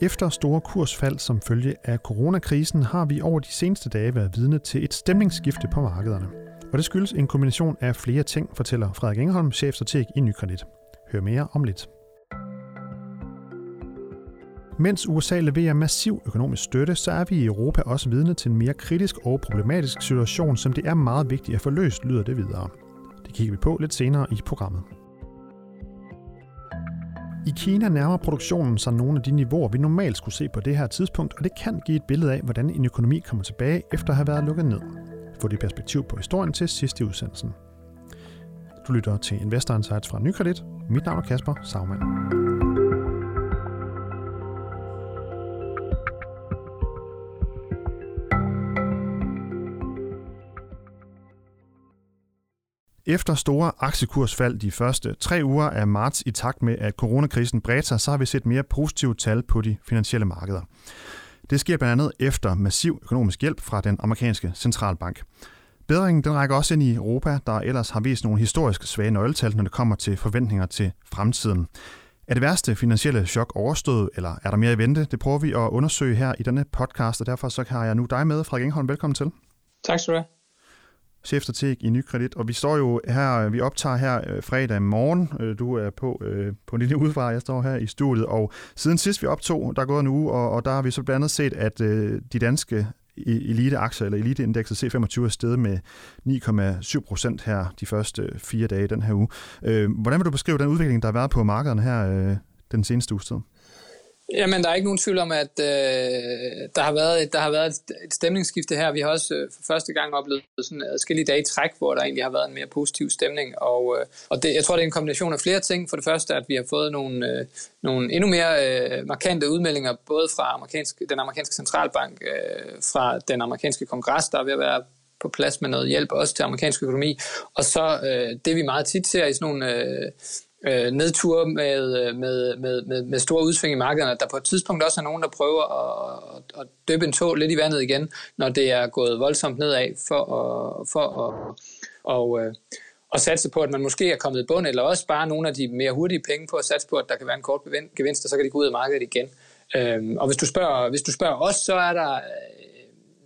Efter store kursfald som følge af coronakrisen har vi over de seneste dage været vidne til et stemningsskifte på markederne. Og det skyldes en kombination af flere ting, fortæller Frederik Engholm, chefstrateg i Nykredit. Hør mere om lidt. Mens USA leverer massiv økonomisk støtte, så er vi i Europa også vidne til en mere kritisk og problematisk situation, som det er meget vigtigt at få løst, lyder det videre. Det kigger vi på lidt senere i programmet. I Kina nærmer produktionen sig nogle af de niveauer, vi normalt skulle se på det her tidspunkt, og det kan give et billede af, hvordan en økonomi kommer tilbage efter at have været lukket ned. Få det perspektiv på historien til sidst i udsendelsen. Du lytter til Investor Insights fra Nykredit. Mit navn er Kasper Sagmann. Efter store aktiekursfald de første tre uger af marts i takt med, at coronakrisen bredte sig, så har vi set mere positive tal på de finansielle markeder. Det sker blandt andet efter massiv økonomisk hjælp fra den amerikanske centralbank. Bedringen den rækker også ind i Europa, der ellers har vist nogle historisk svage nøgletal, når det kommer til forventninger til fremtiden. Er det værste finansielle chok overstået, eller er der mere i vente? Det prøver vi at undersøge her i denne podcast, og derfor så har jeg nu dig med, Frederik Engholm. Velkommen til. Tak skal du have chefstrateg i Nykredit, og vi står jo her, øh, vi optager her øh, fredag morgen. Øh, du er på, på en lille udefra, jeg står her i studiet, og siden sidst vi optog, der er gået en uge, og, og der har vi så blandt andet set, at de danske eliteaktier, eller eliteindekset C25 er steget med 9,7 procent her de første fire dage den her uge. Hvordan vil du beskrive den udvikling, der har været på markederne her den seneste uge tid? Jamen, der er ikke nogen tvivl om, at øh, der har været, et, der har været et, et stemningsskifte her. Vi har også øh, for første gang oplevet sådan adskillige dage i træk, hvor der egentlig har været en mere positiv stemning. Og, øh, og det, jeg tror, det er en kombination af flere ting. For det første, at vi har fået nogle, øh, nogle endnu mere øh, markante udmeldinger, både fra amerikansk, den amerikanske centralbank, øh, fra den amerikanske kongres, der er ved at være på plads med noget hjælp også til amerikansk økonomi. Og så øh, det, vi meget tit ser i sådan nogle... Øh, øh, nedture med, øh, med, med, med, med store udsving i markederne, at der på et tidspunkt også er nogen, der prøver at, at, at døbe en tog lidt i vandet igen, når det er gået voldsomt nedad, for at, for at, og, øh, satse på, at man måske er kommet i bund, eller også bare nogle af de mere hurtige penge på at satse på, at der kan være en kort gevinst, og så kan de gå ud af markedet igen. Øhm, og hvis du, spørger, hvis du spørger os, så er der øh,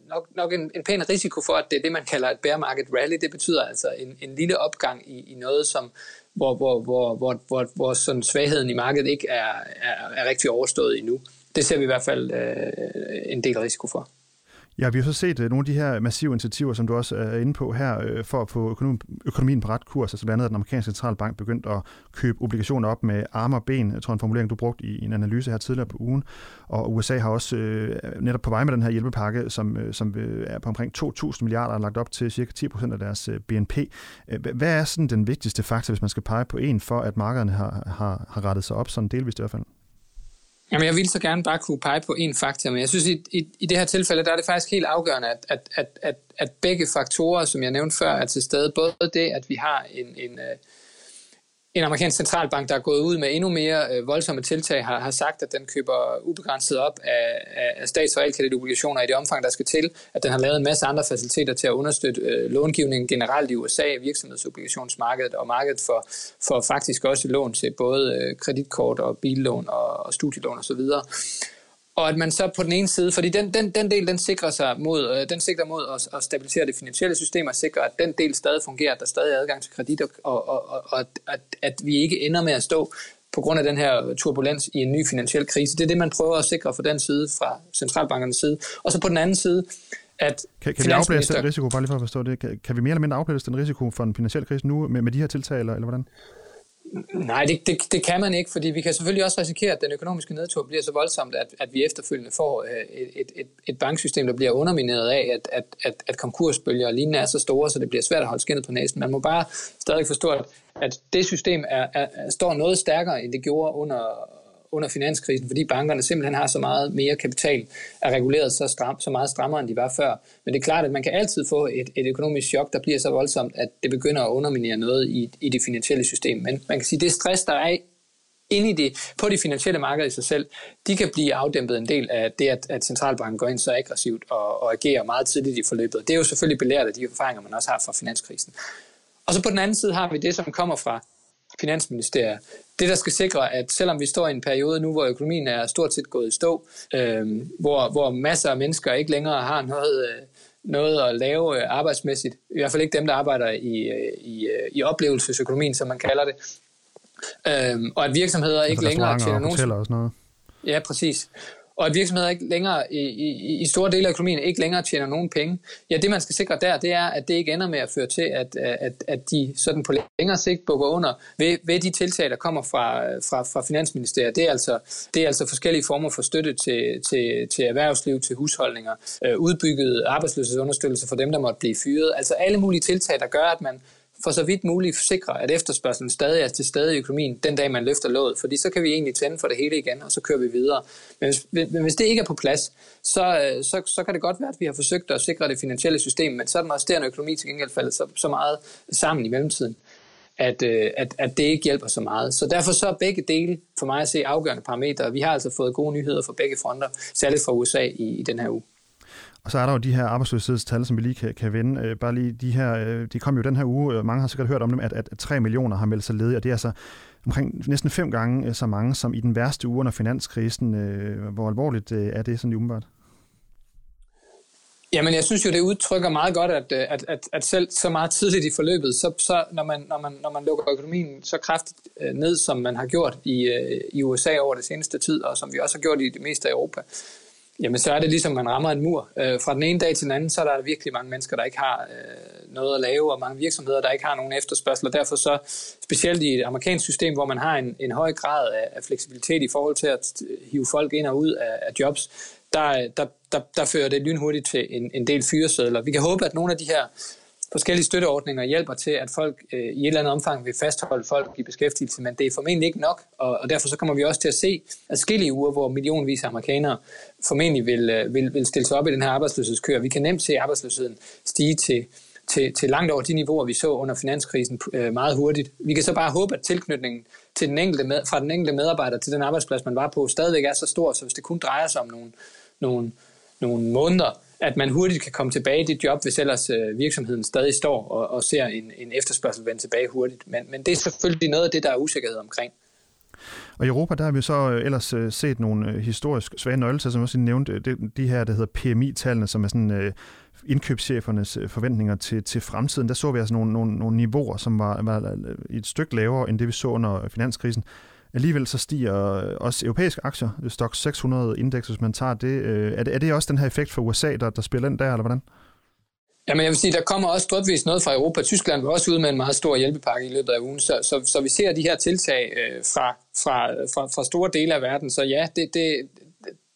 nok, nok en, en pæn risiko for, at det er det, man kalder et bear market rally. Det betyder altså en, en lille opgang i, i noget, som hvor, hvor, hvor, hvor, hvor, hvor sådan svagheden i markedet ikke er, er, er rigtig overstået endnu. Det ser vi i hvert fald øh, en del risiko for. Ja, vi har så set øh, nogle af de her massive initiativer, som du også øh, er inde på her, øh, for at få økonomien på ret kurs. Altså blandt andet, at den amerikanske centralbank begyndte at købe obligationer op med arme og ben. Jeg tror, en formulering, du brugte i en analyse her tidligere på ugen. Og USA har også øh, netop på vej med den her hjælpepakke, som, som er på omkring 2.000 milliarder, lagt op til cirka 10 procent af deres BNP. Hvad er sådan den vigtigste faktor, hvis man skal pege på en, for at markederne har, har, har rettet sig op, sådan delvist i hvert fald? Jamen, jeg vil så gerne bare kunne pege på en faktor, men jeg synes, i, i, i det her tilfælde, der er det faktisk helt afgørende, at, at, at, at, at begge faktorer, som jeg nævnte før, er til stede. Både det, at vi har en, en, øh, en amerikansk centralbank, der er gået ud med endnu mere øh, voldsomme tiltag, har, har sagt, at den køber ubegrænset op af, af stats- og realkreditobligationer i det omfang, der skal til, at den har lavet en masse andre faciliteter til at understøtte øh, långivningen generelt i USA, virksomhedsobligationsmarkedet og markedet for, for faktisk også lån til både øh, kreditkort og billån og, og studielån osv. Og og at man så på den ene side, fordi den, den, den del, den sikrer sig mod, øh, den sikrer mod at, at stabilisere det finansielle system og sikre, at den del stadig fungerer, at der stadig er adgang til kredit, og, og, og, og at, at vi ikke ender med at stå på grund af den her turbulens i en ny finansiel krise. Det er det, man prøver at sikre fra den side, fra centralbankernes side. Og så på den anden side, at kan, kan vi afblæse den risiko, bare lige for at forstå det, kan, kan vi mere eller mindre afblæse den risiko for en finansiel krise nu med, med de her tiltag, eller, eller hvordan? Nej, det, det, det kan man ikke, fordi vi kan selvfølgelig også risikere, at den økonomiske nedtur bliver så voldsomt, at, at vi efterfølgende får øh, et, et, et, et banksystem, der bliver undermineret af, at, at, at, at konkursbølger og lignende er så store, så det bliver svært at holde skinnet på næsen. Man må bare stadig forstå, at, at det system er, er, er, står noget stærkere, end det gjorde under, under finanskrisen, fordi bankerne simpelthen har så meget mere kapital, er reguleret så, stram, så meget strammere, end de var før. Men det er klart, at man kan altid få et, et økonomisk chok, der bliver så voldsomt, at det begynder at underminere noget i, i det finansielle system. Men man kan sige, at det stress, der er inde i det, på de finansielle markeder i sig selv, de kan blive afdæmpet en del af det, at, at centralbanken går ind så aggressivt og, og agerer meget tidligt i forløbet. Det er jo selvfølgelig belært af de erfaringer, man også har fra finanskrisen. Og så på den anden side har vi det, som kommer fra Finansministeriet, det, der skal sikre, at selvom vi står i en periode nu, hvor økonomien er stort set gået i stå, øh, hvor, hvor masser af mennesker ikke længere har noget, øh, noget at lave øh, arbejdsmæssigt, i hvert fald ikke dem, der arbejder i, øh, i, øh, i oplevelsesøkonomien, som man kalder det, øh, og at virksomheder ikke altså længere tjener nogen... Og sådan noget. Ja, præcis og at virksomheder ikke længere i, i, i store dele af økonomien ikke længere tjener nogen penge, ja, det man skal sikre der, det er, at det ikke ender med at føre til, at, øh, at, at de sådan på længere sigt bukker under ved, ved de tiltag, der kommer fra, fra, fra Finansministeriet. Det er, altså, det er altså forskellige former for støtte til, til, til erhvervsliv, til husholdninger, øh, udbygget arbejdsløshedsunderstøttelse for dem, der måtte blive fyret. Altså alle mulige tiltag, der gør, at man for så vidt muligt sikre, at efterspørgselen stadig er til stede i økonomien, den dag man løfter låget, fordi så kan vi egentlig tænde for det hele igen, og så kører vi videre. Men hvis, men hvis det ikke er på plads, så, øh, så, så kan det godt være, at vi har forsøgt at sikre det finansielle system, men så er den resterende økonomi til gengæld faldet så, så meget sammen i mellemtiden, at, øh, at, at det ikke hjælper så meget. Så derfor så er begge dele for mig at se afgørende parametre. Vi har altså fået gode nyheder fra begge fronter, særligt fra USA i, i den her uge. Og så er der jo de her arbejdsløshedstal, som vi lige kan, kan vende. Øh, bare lige de her, øh, de kom jo den her uge, øh, mange har sikkert hørt om dem, at, at 3 millioner har meldt sig ledige, og det er altså omkring næsten fem gange øh, så mange som i den værste uge under finanskrisen. Øh, hvor alvorligt øh, er det sådan umiddelbart? Jamen, jeg synes jo, det udtrykker meget godt, at, at, at, at selv så meget tidligt i forløbet, så, så når, man, når, man, når man lukker økonomien så kraftigt ned, som man har gjort i, i USA over det seneste tid, og som vi også har gjort i det meste af Europa, Jamen, så er det ligesom, man rammer en mur. Øh, fra den ene dag til den anden, så er der virkelig mange mennesker, der ikke har øh, noget at lave, og mange virksomheder, der ikke har nogen efterspørgsel, og derfor så, specielt i et amerikansk system, hvor man har en, en høj grad af, af fleksibilitet i forhold til at øh, hive folk ind og ud af, af jobs, der, der, der, der fører det lynhurtigt til en, en del fyresedler. Vi kan håbe, at nogle af de her forskellige støtteordninger hjælper til, at folk øh, i et eller andet omfang vil fastholde folk i beskæftigelse, men det er formentlig ikke nok, og, og derfor så kommer vi også til at se adskillige uger, hvor millionvis af amerikanere formentlig vil, øh, vil, vil stille sig op i den her arbejdsløshedskør. Vi kan nemt se arbejdsløsheden stige til, til, til langt over de niveauer, vi så under finanskrisen øh, meget hurtigt. Vi kan så bare håbe, at tilknytningen til den enkelte med, fra den enkelte medarbejder til den arbejdsplads, man var på, stadigvæk er så stor, så hvis det kun drejer sig om nogle, nogle, nogle måneder, at man hurtigt kan komme tilbage i det job, hvis ellers øh, virksomheden stadig står og, og ser en, en efterspørgsel vende tilbage hurtigt. Men, men det er selvfølgelig noget af det, der er usikkerhed omkring. Og i Europa, der har vi så øh, ellers øh, set nogle øh, historisk svage nøgletal, som også nævnte, de, de her, der hedder PMI-tallene, som er sådan indkøbschefernes forventninger til, til fremtiden. Der så vi altså nogle, nogle, nogle niveauer, som var, var et stykke lavere end det, vi så under finanskrisen. Alligevel så stiger øh, også europæiske aktier, Stock 600 indeks, hvis man tager det. Øh, er det, er det også den her effekt for USA, der, der spiller ind der, eller hvordan? Jamen jeg vil sige, der kommer også drøbvis noget fra Europa. Tyskland var også ude med en meget stor hjælpepakke i løbet af ugen, så, så, så vi ser de her tiltag øh, fra, fra, fra, fra store dele af verden. Så ja, det, det,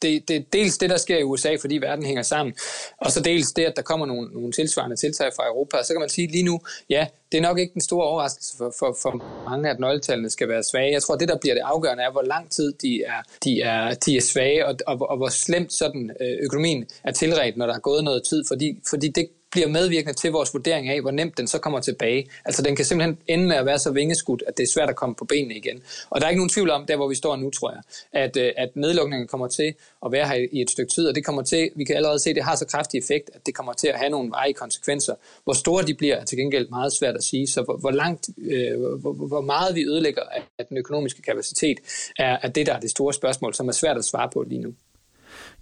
det, det er dels det, der sker i USA, fordi verden hænger sammen, og så dels det, at der kommer nogle, nogle tilsvarende tiltag fra Europa. Og så kan man sige lige nu, ja, det er nok ikke den store overraskelse for, for, for mange, at nøgletallene skal være svage. Jeg tror, det, der bliver det afgørende, er, hvor lang tid de er, de er, de er svage, og, og, og hvor slemt sådan øh, økonomien er tilret, når der er gået noget tid, fordi, fordi det bliver medvirkende til vores vurdering af, hvor nemt den så kommer tilbage. Altså den kan simpelthen ende med at være så vingeskudt, at det er svært at komme på benene igen. Og der er ikke nogen tvivl om, der hvor vi står nu, tror jeg, at, øh, at nedlukningen kommer til at være her i et stykke tid, og det kommer til, vi kan allerede se, at det har så kraftig effekt, at det kommer til at have nogle varige konsekvenser. Hvor store de bliver, er til gengæld meget svært at sige. Så hvor, hvor langt, øh, hvor, hvor meget vi ødelægger af den økonomiske kapacitet, er, er det, der er det store spørgsmål, som er svært at svare på lige nu.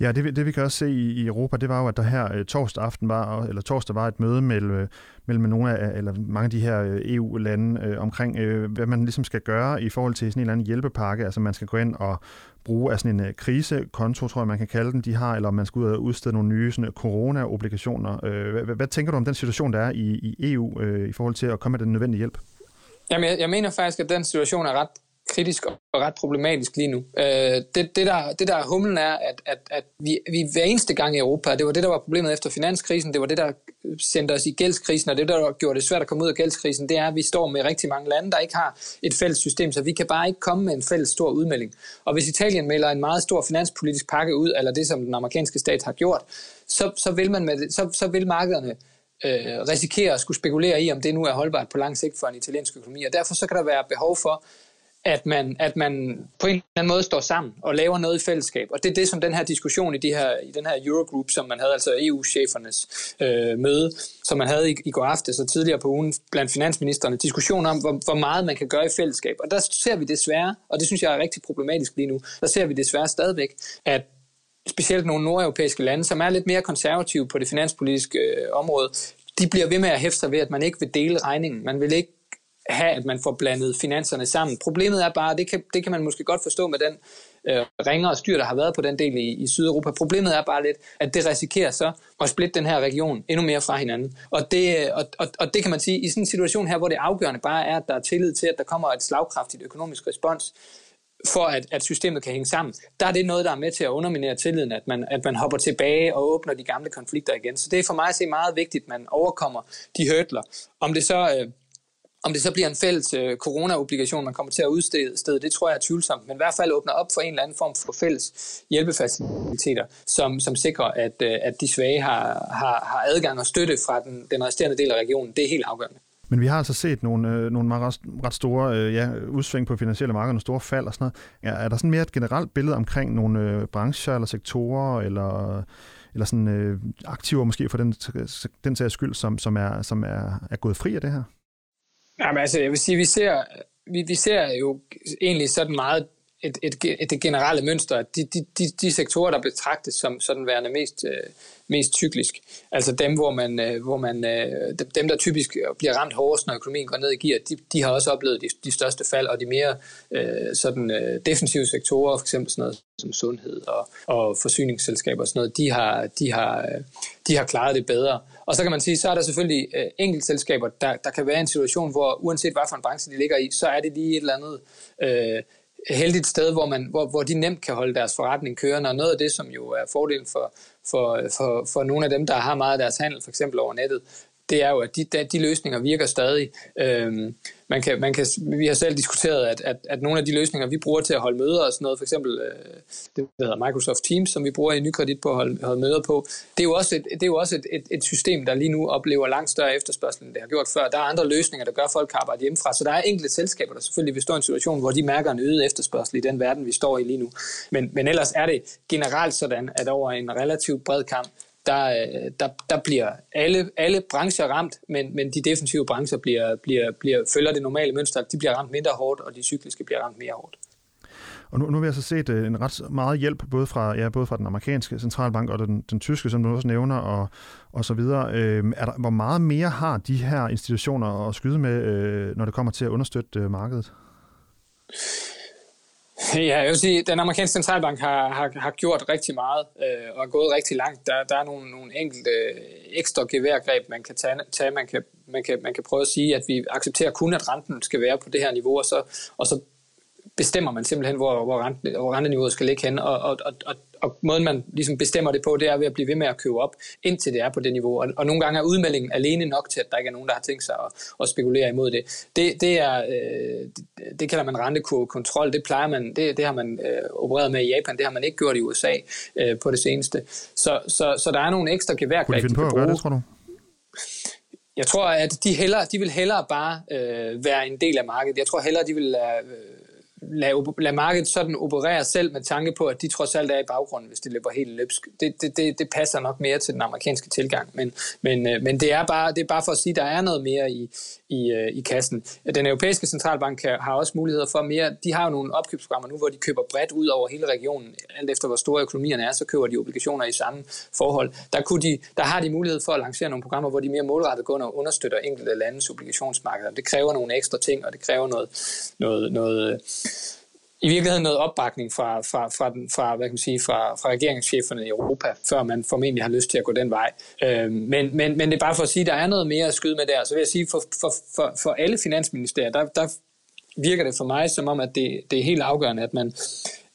Ja, det, det vi kan også se i, i Europa, det var jo, at der her øh, torsdag aften var, eller torsdag var et møde mellem, øh, mellem nogle af, eller mange af de her øh, EU-lande øh, omkring, øh, hvad man ligesom skal gøre i forhold til sådan en eller anden hjælpepakke. Altså man skal gå ind og bruge af sådan en øh, krisekonto, tror jeg man kan kalde den, de har, eller man skal ud og udstede nogle nye sådan, øh, corona-obligationer. Øh, hvad, hvad tænker du om den situation, der er i, i EU øh, i forhold til at komme med den nødvendige hjælp? Jamen, jeg, jeg mener faktisk, at den situation er ret kritisk og ret problematisk lige nu. Øh, det, det, der, det der er humlen er, at, at, at vi, vi hver eneste gang i Europa, det var det, der var problemet efter finanskrisen, det var det, der sendte os i gældskrisen, og det, der gjorde det svært at komme ud af gældskrisen, det er, at vi står med rigtig mange lande, der ikke har et fælles system, så vi kan bare ikke komme med en fælles stor udmelding. Og hvis Italien melder en meget stor finanspolitisk pakke ud, eller det, som den amerikanske stat har gjort, så, så, vil, man med det, så, så vil markederne øh, risikere at skulle spekulere i, om det nu er holdbart på lang sigt for en italiensk økonomi. Og derfor så kan der være behov for at man, at man på en eller anden måde står sammen og laver noget i fællesskab. Og det er det, som den her diskussion i, de her, i den her Eurogroup, som man havde, altså EU-chefernes øh, møde, som man havde i, i går aftes og tidligere på ugen blandt finansministerne, diskussion om, hvor, hvor meget man kan gøre i fællesskab. Og der ser vi desværre, og det synes jeg er rigtig problematisk lige nu, der ser vi desværre stadigvæk, at specielt nogle nordeuropæiske lande, som er lidt mere konservative på det finanspolitiske øh, område, de bliver ved med at hæfte sig ved, at man ikke vil dele regningen. Man vil ikke have, at man får blandet finanserne sammen. Problemet er bare, det kan, det kan man måske godt forstå med den øh, ringer og styr, der har været på den del i, i Sydeuropa. Problemet er bare lidt, at det risikerer så at splitte den her region endnu mere fra hinanden. Og det, øh, og, og, og det kan man sige, i sådan en situation her, hvor det afgørende bare er, at der er tillid til, at der kommer et slagkraftigt økonomisk respons, for at, at systemet kan hænge sammen, der er det noget, der er med til at underminere tilliden, at man, at man hopper tilbage og åbner de gamle konflikter igen. Så det er for mig at se meget vigtigt, at man overkommer de hørtler. Om det så... Øh, om det så bliver en fælles øh, corona-obligation, man kommer til at udstede, det tror jeg er tvivlsomt, men i hvert fald åbner op for en eller anden form for fælles hjælpefaciliteter, som, som sikrer, at, øh, at de svage har, har, har adgang og støtte fra den, den resterende del af regionen. Det er helt afgørende. Men vi har altså set nogle, øh, nogle meget, ret, store øh, ja, udsving på finansielle markeder, nogle store fald og sådan noget. Er, er der sådan mere et generelt billede omkring nogle øh, brancher eller sektorer, eller, eller sådan øh, aktiver måske for den, den sags skyld, som, som, er, som er, er gået fri af det her? Jamen altså, jeg vil sige, vi ser, vi, vi ser jo egentlig sådan meget et, et, et, det generelle mønster, at de, de, de, de sektorer, der betragtes som sådan værende mest, øh, mest cyklisk, altså dem, hvor man, øh, hvor man øh, dem, der typisk bliver ramt hårdest, når økonomien går ned i gear, de, de har også oplevet de, de største fald, og de mere øh, sådan øh, defensive sektorer, for eksempel sådan noget som sundhed og, og forsyningsselskaber og sådan noget, de har, de har, øh, de har klaret det bedre. Og så kan man sige, så er der selvfølgelig øh, enkeltselskaber, der, der kan være en situation, hvor uanset hvad for en branche de ligger i, så er det lige et eller andet øh, heldigt sted, hvor, man, hvor, hvor de nemt kan holde deres forretning kørende, og noget af det, som jo er fordelen for, for, for, for nogle af dem, der har meget af deres handel, for eksempel over nettet, det er jo, at de, de løsninger virker stadig. Øhm, man kan, man kan, vi har selv diskuteret, at, at, at nogle af de løsninger, vi bruger til at holde møder og sådan noget, for eksempel øh, det, der hedder Microsoft Teams, som vi bruger i Nykredit på at holde, holde møder på, det er jo også, et, det er jo også et, et, et system, der lige nu oplever langt større efterspørgsel, end det har gjort før. Der er andre løsninger, der gør, at folk kan arbejde hjemmefra, så der er enkelte selskaber, der selvfølgelig vil stå i en situation, hvor de mærker en øget efterspørgsel i den verden, vi står i lige nu. Men, men ellers er det generelt sådan, at over en relativt bred kamp, der, øh, der, der bliver alle, alle brancher ramt, men, men de defensive brancher bliver, bliver, bliver, følger det normale mønster, de bliver ramt mindre hårdt, og de cykliske bliver ramt mere hårdt. Og nu, nu har vi altså set øh, en ret meget hjælp, både fra, ja, både fra den amerikanske centralbank og den, den tyske, som du også nævner, og, og så videre. Øh, er der, hvor meget mere har de her institutioner at skyde med, øh, når det kommer til at understøtte øh, markedet? Ja, jeg vil sige, at den amerikanske centralbank har, har, har gjort rigtig meget øh, og er gået rigtig langt. Der, der er nogle, nogle enkelte ekstra geværgreb, man kan tage. tage. Man, kan, man, kan, man kan prøve at sige, at vi accepterer kun, at renten skal være på det her niveau, og så, og så bestemmer man simpelthen, hvor, hvor, renten, hvor renteniveauet skal ligge hen. Og, og, og, og måden, man ligesom bestemmer det på, det er ved at blive ved med at købe op, indtil det er på det niveau. Og, og nogle gange er udmeldingen alene nok til, at der ikke er nogen, der har tænkt sig at, at spekulere imod det. Det, det, er, øh, det, det kalder man rentekurvekontrol. Det plejer man, det, det har man øh, opereret med i Japan, det har man ikke gjort i USA øh, på det seneste. Så, så, så der er nogle ekstra geværgreb, Kunne de finde på at gøre det, tror du? Jeg tror, at de, hellere, de vil hellere bare øh, være en del af markedet. Jeg tror hellere, de vil øh, lad, lad markedet sådan operere selv med tanke på, at de trods alt er i baggrunden, hvis det løber helt løbsk. Det, det, det, det passer nok mere til den amerikanske tilgang, men, men, øh, men det, er bare, det er bare for at sige, at der er noget mere i, i, øh, i kassen. Den europæiske centralbank øh, har også muligheder for mere. De har jo nogle opkøbsprogrammer nu, hvor de køber bredt ud over hele regionen. Alt efter hvor store økonomierne er, så køber de obligationer i samme forhold. Der, kunne de, der har de mulighed for at lancere nogle programmer, hvor de mere målrettet går og understøtter enkelte landes obligationsmarkeder. Det kræver nogle ekstra ting, og det kræver noget, noget, noget i virkeligheden noget opbakning fra, fra, fra, den, fra, hvad kan man sige, fra, fra regeringscheferne i Europa, før man formentlig har lyst til at gå den vej. Øh, men, men, men det er bare for at sige, at der er noget mere at skyde med der. Så vil jeg sige, for, for, for, for alle finansministerier, der, der virker det for mig som om, at det, det er helt afgørende, at man,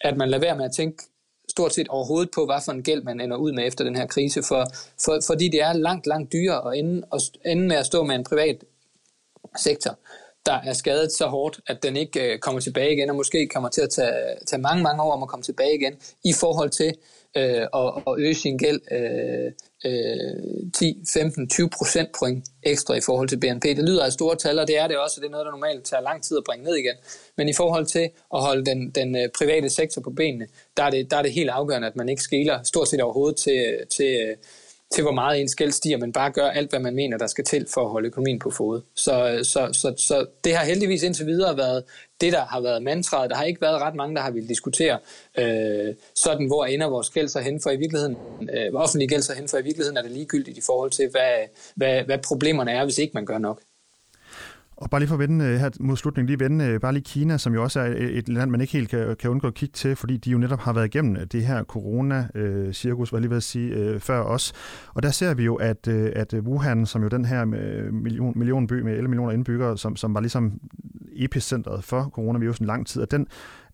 at man lader være med at tænke stort set overhovedet på, hvad for en gæld man ender ud med efter den her krise, for, for, fordi det er langt, langt dyrere at ende, at ende med at stå med en privat sektor, der er skadet så hårdt, at den ikke øh, kommer tilbage igen, og måske kommer til at tage, tage mange, mange år om at komme tilbage igen, i forhold til øh, at, at øge sin gæld øh, øh, 10, 15, 20 procentpoint ekstra i forhold til BNP. Det lyder af store tal, og det er det også, og det er noget, der normalt tager lang tid at bringe ned igen. Men i forhold til at holde den, den øh, private sektor på benene, der er, det, der er det helt afgørende, at man ikke skiller stort set overhovedet til, øh, til, øh, til hvor meget ens gæld stiger, men bare gør alt, hvad man mener, der skal til for at holde økonomien på fod. Så, så, så, så det har heldigvis indtil videre været det, der har været mantraet. Der har ikke været ret mange, der har ville diskutere øh, sådan, hvor ender vores gæld så hen, for i virkeligheden, øh, offentlige gæld så hen, for i virkeligheden er det ligegyldigt i forhold til, hvad, hvad, hvad problemerne er, hvis ikke man gør nok. Og bare lige for at vende øh, her mod slutningen, lige vende øh, bare lige Kina, som jo også er øh, et land, man ikke helt kan, kan undgå at kigge til, fordi de jo netop har været igennem det her corona-cirkus, var jeg lige ved at sige, før os. Og der ser vi jo, at, at Wuhan, som jo den her million, millionby med 11 millioner indbyggere, som, som var ligesom epicentret for coronavirusen lang tid, at den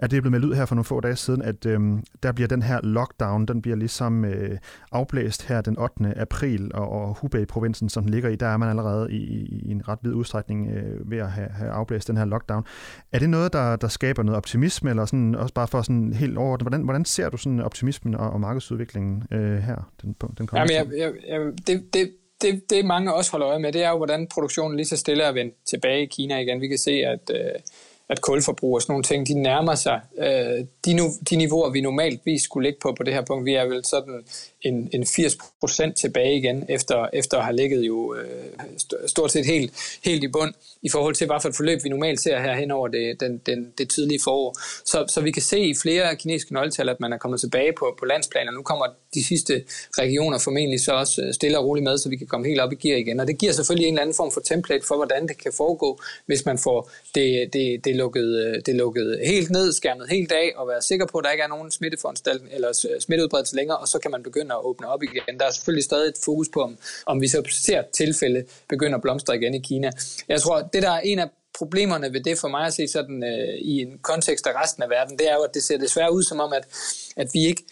at det er blevet meldt ud her for nogle få dage siden, at øhm, der bliver den her lockdown, den bliver ligesom øh, afblæst her den 8. april, og, og Hubei-provinsen, som den ligger i, der er man allerede i, i, i en ret vid udstrækning øh, ved at have, have afblæst den her lockdown. Er det noget, der, der skaber noget optimisme, eller sådan, også bare for sådan helt over, hvordan, hvordan ser du sådan optimismen og, og markedsudviklingen øh, her? Den, den Jamen, jeg, jeg, jeg, det, det, det, det mange også holder øje med, det er jo, hvordan produktionen lige så stille er vendt tilbage i Kina igen. Vi kan se, at øh, at kulforbrug og sådan nogle ting, de nærmer sig øh, de, nu, de niveauer, vi normalt vi skulle ligge på på det her punkt. Vi er vel sådan en, en 80% tilbage igen, efter, efter at have ligget jo øh, stort set helt, helt i bund i forhold til, hvad for et forløb vi normalt ser her hen over det, den, den, det tidlige forår. Så, så vi kan se i flere kinesiske nøgletal, at man er kommet tilbage på, på landsplan, og nu kommer de sidste regioner formentlig så også øh, stille og roligt med, så vi kan komme helt op i gear igen. Og det giver selvfølgelig en eller anden form for template for, hvordan det kan foregå, hvis man får det, det, det, lukket, øh, det lukket helt ned, skærmet helt af, og være sikker på, at der ikke er nogen smitteforanstaltning eller smitteudbredelse længere, og så kan man begynde at åbne op igen. Der er selvfølgelig stadig et fokus på, om, om vi så ser tilfælde begynder at blomstre igen i Kina. Jeg tror, det der er en af problemerne ved det for mig at se sådan øh, i en kontekst af resten af verden, det er jo, at det ser desværre ud som om, at, at vi ikke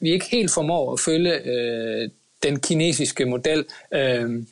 vi ikke helt formår at følge øh, den kinesiske model. Øh,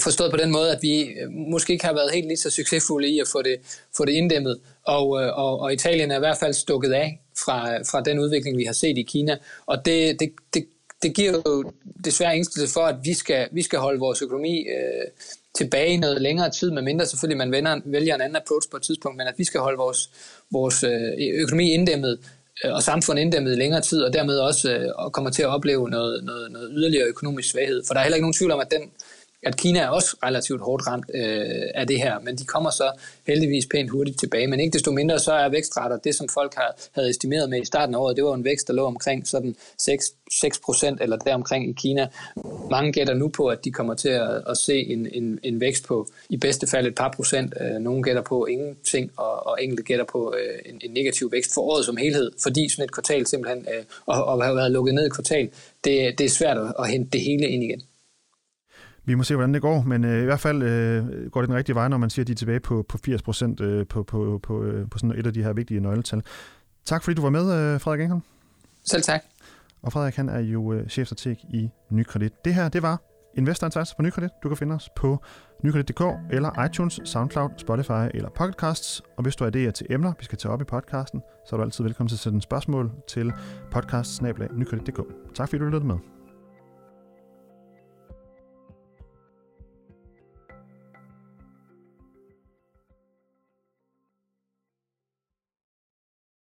forstået på den måde, at vi øh, måske ikke har været helt lige så succesfulde i at få det, få det inddæmmet, og, øh, og, og Italien er i hvert fald stukket af fra, fra den udvikling, vi har set i Kina, og det, det, det, det giver jo desværre ængstelse for, at vi skal, vi skal holde vores økonomi øh, tilbage i noget længere tid, medmindre selvfølgelig man vender, vælger en anden approach på et tidspunkt, men at vi skal holde vores, vores øh, økonomi inddæmmet og samfundet inddæmmet i længere tid, og dermed også øh, kommer til at opleve noget, noget, noget yderligere økonomisk svaghed. For der er heller ikke nogen tvivl om, at den at Kina er også relativt hårdt ramt øh, af det her, men de kommer så heldigvis pænt hurtigt tilbage. Men ikke desto mindre, så er vækstrater det, som folk har, havde estimeret med i starten af året, det var en vækst, der lå omkring sådan 6, 6 procent eller deromkring i Kina. Mange gætter nu på, at de kommer til at, at se en, en, en vækst på i bedste fald et par procent. Øh, nogle gætter på ingenting, og, og enkelte gætter på øh, en, en negativ vækst for året som helhed, fordi sådan et kvartal simpelthen, øh, og, og have været lukket ned i kvartal, det, det er svært at, at hente det hele ind igen. Vi må se, hvordan det går, men øh, i hvert fald øh, går det den rigtige vej, når man siger, at de er tilbage på, på 80 procent øh, på, på, på, øh, på sådan et af de her vigtige nøgletal. Tak fordi du var med, øh, Frederik Engholm. Selv tak. Og Frederik han er jo øh, chefstrateg i Nykredit. Det her, det var Investor Insights på Nykredit. Du kan finde os på nykredit.dk eller iTunes, SoundCloud, Spotify eller Pocketcasts. Og hvis du har idéer til emner, vi skal tage op i podcasten, så er du altid velkommen til at sende spørgsmål til podcast Tak fordi du lyttede med.